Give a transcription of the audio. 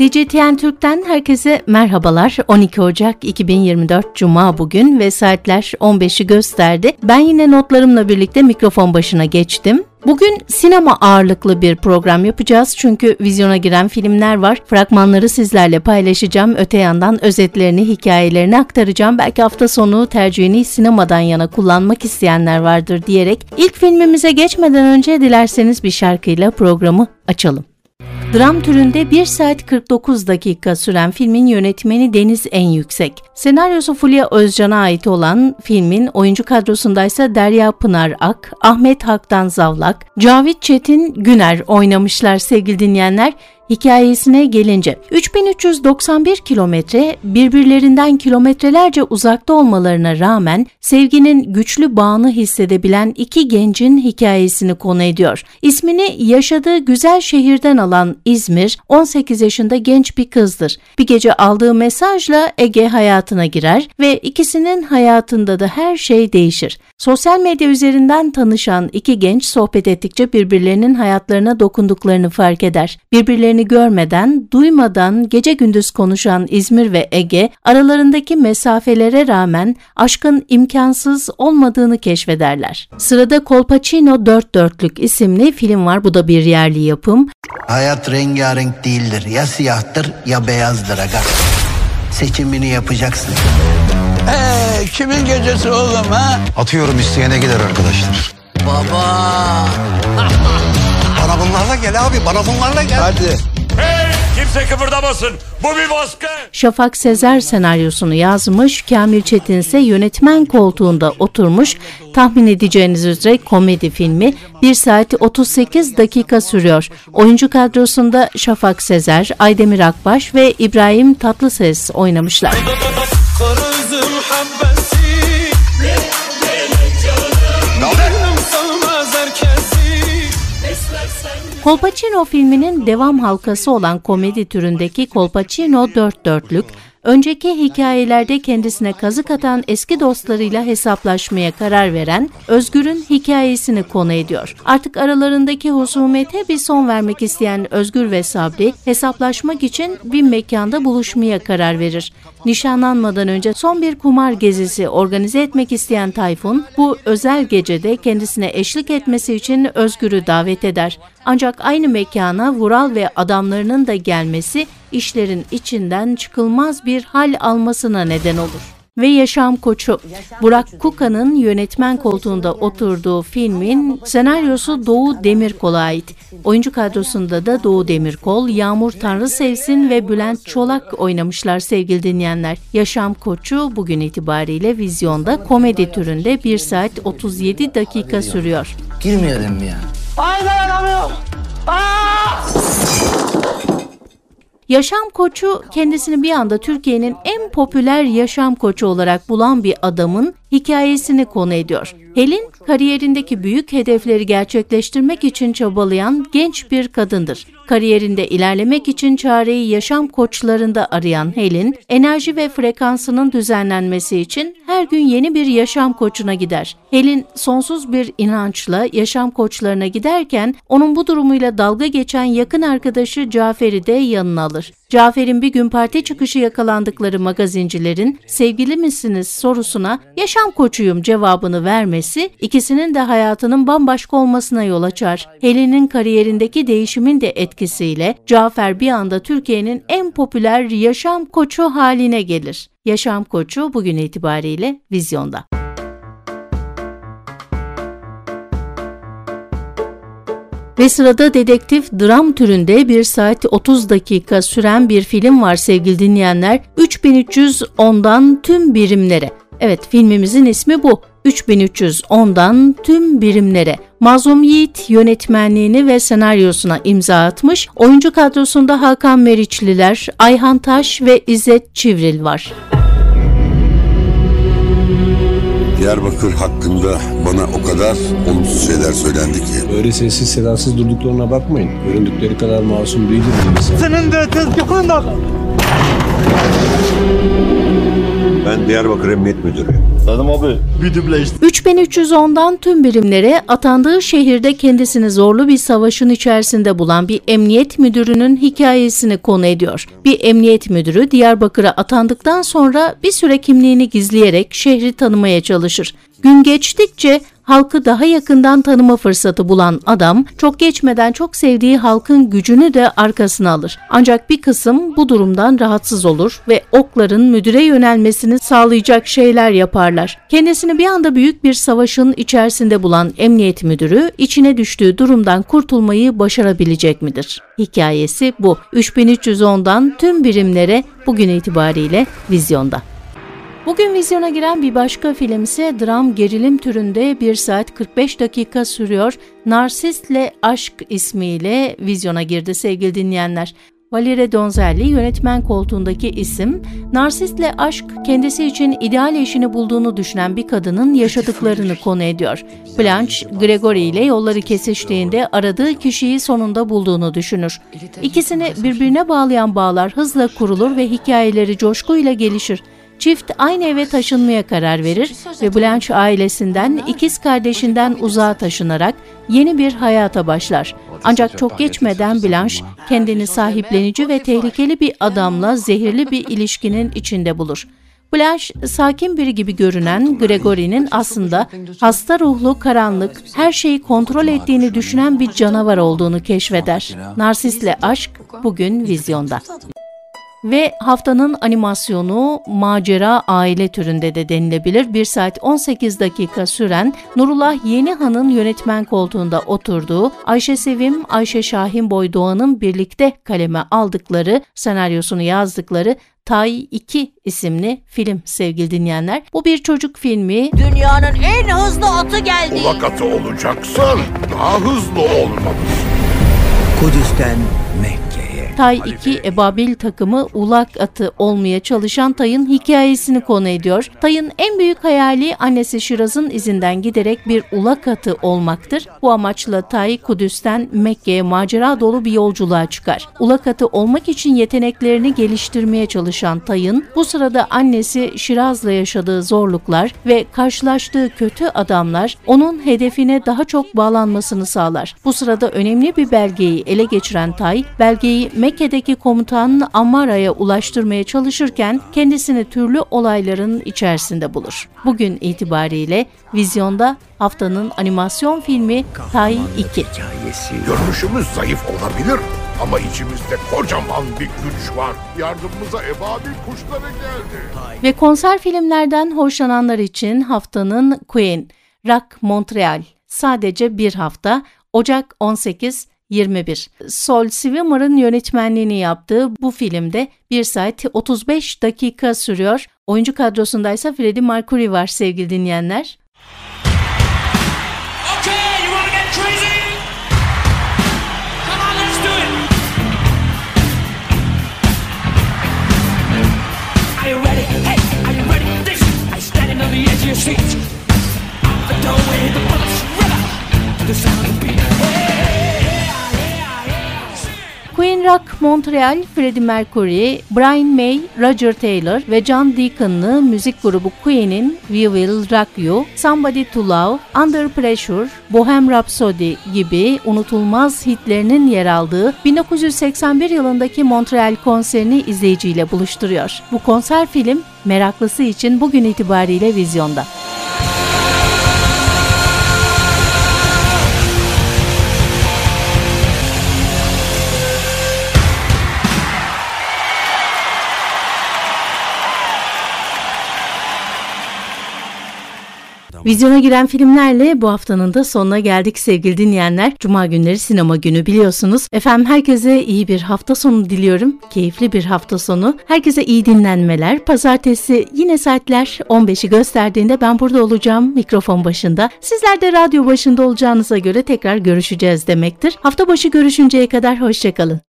CGTN Türk'ten herkese merhabalar. 12 Ocak 2024 Cuma bugün ve saatler 15'i gösterdi. Ben yine notlarımla birlikte mikrofon başına geçtim. Bugün sinema ağırlıklı bir program yapacağız çünkü vizyona giren filmler var. Fragmanları sizlerle paylaşacağım. Öte yandan özetlerini, hikayelerini aktaracağım. Belki hafta sonu tercihini sinemadan yana kullanmak isteyenler vardır diyerek ilk filmimize geçmeden önce dilerseniz bir şarkıyla programı açalım. Dram türünde 1 saat 49 dakika süren filmin yönetmeni Deniz En Yüksek. Senaryosu Fulya Özcan'a ait olan filmin oyuncu kadrosundaysa Derya Pınar Ak, Ahmet Haktan Zavlak, Cavit Çetin Güner oynamışlar sevgili dinleyenler. Hikayesine gelince 3391 kilometre birbirlerinden kilometrelerce uzakta olmalarına rağmen sevginin güçlü bağını hissedebilen iki gencin hikayesini konu ediyor. İsmini yaşadığı güzel şehirden alan İzmir 18 yaşında genç bir kızdır. Bir gece aldığı mesajla Ege hayatına girer ve ikisinin hayatında da her şey değişir. Sosyal medya üzerinden tanışan iki genç sohbet ettikçe birbirlerinin hayatlarına dokunduklarını fark eder. Birbirlerini birbirlerini görmeden, duymadan gece gündüz konuşan İzmir ve Ege aralarındaki mesafelere rağmen aşkın imkansız olmadığını keşfederler. Sırada Kolpaçino Dört Dörtlük isimli film var. Bu da bir yerli yapım. Hayat rengarenk değildir. Ya siyahtır ya beyazdır aga. Seçimini yapacaksın. Ee, kimin gecesi oğlum ha? Atıyorum isteyene gider arkadaşlar. Baba. Bana bunlarla gel abi bana bunlarla gel. Hadi. Hey! Kimse kıpırdamasın. Bu bir baskı. Şafak Sezer senaryosunu yazmış, Kamil Çetin ise yönetmen koltuğunda oturmuş. Tahmin edeceğiniz üzere komedi filmi 1 saat 38 dakika sürüyor. Oyuncu kadrosunda Şafak Sezer, Aydemir Akbaş ve İbrahim Tatlıses oynamışlar. Kolpaçino filminin devam halkası olan komedi türündeki Kolpaçino dört dörtlük, önceki hikayelerde kendisine kazık atan eski dostlarıyla hesaplaşmaya karar veren Özgür'ün hikayesini konu ediyor. Artık aralarındaki husumete bir son vermek isteyen Özgür ve Sabri hesaplaşmak için bir mekanda buluşmaya karar verir. Nişanlanmadan önce son bir kumar gezisi organize etmek isteyen Tayfun bu özel gecede kendisine eşlik etmesi için Özgür'ü davet eder. Ancak aynı mekana Vural ve adamlarının da gelmesi işlerin içinden çıkılmaz bir hal almasına neden olur ve yaşam koçu Burak Kuka'nın yönetmen koltuğunda oturduğu filmin senaryosu Doğu Demirkol'a ait. Oyuncu kadrosunda da Doğu Demirkol, Yağmur Tanrı Sevsin ve Bülent Çolak oynamışlar sevgili dinleyenler. Yaşam koçu bugün itibariyle vizyonda komedi türünde 1 saat 37 dakika sürüyor. Girmeyelim mi ya? Ay! Yaşam koçu kendisini bir anda Türkiye'nin en popüler yaşam koçu olarak bulan bir adamın hikayesini konu ediyor. Helin kariyerindeki büyük hedefleri gerçekleştirmek için çabalayan genç bir kadındır. Kariyerinde ilerlemek için çareyi yaşam koçlarında arayan Helin, enerji ve frekansının düzenlenmesi için her gün yeni bir yaşam koçuna gider. Helin sonsuz bir inançla yaşam koçlarına giderken onun bu durumuyla dalga geçen yakın arkadaşı Cafer'i de yanına alır. Cafer'in bir gün parti çıkışı yakalandıkları magazincilerin sevgili misiniz sorusuna yaşam koçuyum cevabını vermesi ikisinin de hayatının bambaşka olmasına yol açar. Helen'in kariyerindeki değişimin de etkisiyle Cafer bir anda Türkiye'nin en popüler yaşam koçu haline gelir. Yaşam koçu bugün itibariyle vizyonda. Ve sırada dedektif dram türünde 1 saat 30 dakika süren bir film var sevgili dinleyenler. 3310'dan tüm birimlere. Evet filmimizin ismi bu. 3310'dan tüm birimlere. Mazlum Yiğit yönetmenliğini ve senaryosuna imza atmış. Oyuncu kadrosunda Hakan Meriçliler, Ayhan Taş ve İzzet Çivril var. Diyarbakır hakkında bana o kadar olumsuz şeyler söylendi ki. Öyle sessiz sedasız durduklarına bakmayın. Göründükleri kadar masum değildir insan. Senin de tezgahın da. Ben Diyarbakır Emniyet Müdürü. Dedim abi bir işte. 3310'dan tüm birimlere atandığı şehirde kendisini zorlu bir savaşın içerisinde bulan bir emniyet müdürünün hikayesini konu ediyor. Bir emniyet müdürü Diyarbakır'a atandıktan sonra bir süre kimliğini gizleyerek şehri tanımaya çalışır. Gün geçtikçe halkı daha yakından tanıma fırsatı bulan adam çok geçmeden çok sevdiği halkın gücünü de arkasına alır. Ancak bir kısım bu durumdan rahatsız olur ve okların müdüre yönelmesini sağlayacak şeyler yaparlar. Kendisini bir anda büyük bir savaşın içerisinde bulan emniyet müdürü içine düştüğü durumdan kurtulmayı başarabilecek midir? Hikayesi bu. 3310'dan tüm birimlere bugün itibariyle vizyonda. Bugün vizyona giren bir başka film ise dram gerilim türünde 1 saat 45 dakika sürüyor. Narsistle Aşk ismiyle vizyona girdi sevgili dinleyenler. Valerie Donzelli yönetmen koltuğundaki isim, narsistle aşk kendisi için ideal eşini bulduğunu düşünen bir kadının yaşadıklarını konu ediyor. Blanche, Gregory ile yolları kesiştiğinde aradığı kişiyi sonunda bulduğunu düşünür. İkisini birbirine bağlayan bağlar hızla kurulur ve hikayeleri coşkuyla gelişir. Çift aynı eve taşınmaya karar verir ve Blanche ailesinden ikiz kardeşinden uzağa taşınarak yeni bir hayata başlar. Ancak çok geçmeden Blanche kendini sahiplenici ve tehlikeli bir adamla zehirli bir ilişkinin içinde bulur. Blanche sakin biri gibi görünen Gregory'nin aslında hasta ruhlu, karanlık, her şeyi kontrol ettiğini düşünen bir canavar olduğunu keşfeder. Narsisle aşk bugün vizyonda. Ve haftanın animasyonu macera aile türünde de denilebilir. 1 saat 18 dakika süren Nurullah Yenihan'ın yönetmen koltuğunda oturduğu Ayşe Sevim, Ayşe Şahin Boy Doğan'ın birlikte kaleme aldıkları, senaryosunu yazdıkları Tay 2 isimli film sevgili dinleyenler. Bu bir çocuk filmi. Dünyanın en hızlı atı geldi. Ulak atı olacaksan daha hızlı olmalısın. Kudüs'ten Mekke'ye. Tay 2 Ebabil takımı ulak atı olmaya çalışan Tay'ın hikayesini konu ediyor. Tay'ın en büyük hayali annesi Şiraz'ın izinden giderek bir ulak atı olmaktır. Bu amaçla Tay Kudüs'ten Mekke'ye macera dolu bir yolculuğa çıkar. Ulak atı olmak için yeteneklerini geliştirmeye çalışan Tay'ın bu sırada annesi Şiraz'la yaşadığı zorluklar ve karşılaştığı kötü adamlar onun hedefine daha çok bağlanmasını sağlar. Bu sırada önemli bir belgeyi ele geçiren Tay, belgeyi Mekke'deki komutan Ammara'ya ulaştırmaya çalışırken kendisini türlü olayların içerisinde bulur. Bugün itibariyle vizyonda haftanın animasyon filmi Tay 2. Görünüşümüz zayıf olabilir ama içimizde kocaman bir güç var. Yardımımıza ebabil kuşları geldi. Ve konser filmlerden hoşlananlar için haftanın Queen, Rock Montreal sadece bir hafta Ocak 18 21. Sol Swimmer'ın yönetmenliğini yaptığı bu filmde 1 saat 35 dakika sürüyor. Oyuncu kadrosunda ise Freddie Mercury var sevgili dinleyenler. Montreal, Freddie Mercury, Brian May, Roger Taylor ve John Deacon'lı müzik grubu Queen'in We Will Rock You, Somebody to Love, Under Pressure, Bohem Rhapsody gibi unutulmaz hitlerinin yer aldığı 1981 yılındaki Montreal konserini izleyiciyle buluşturuyor. Bu konser film meraklısı için bugün itibariyle vizyonda. Vizyona giren filmlerle bu haftanın da sonuna geldik sevgili dinleyenler. Cuma günleri sinema günü biliyorsunuz. Efendim herkese iyi bir hafta sonu diliyorum. Keyifli bir hafta sonu. Herkese iyi dinlenmeler. Pazartesi yine saatler 15'i gösterdiğinde ben burada olacağım mikrofon başında. Sizler de radyo başında olacağınıza göre tekrar görüşeceğiz demektir. Hafta başı görüşünceye kadar hoşçakalın.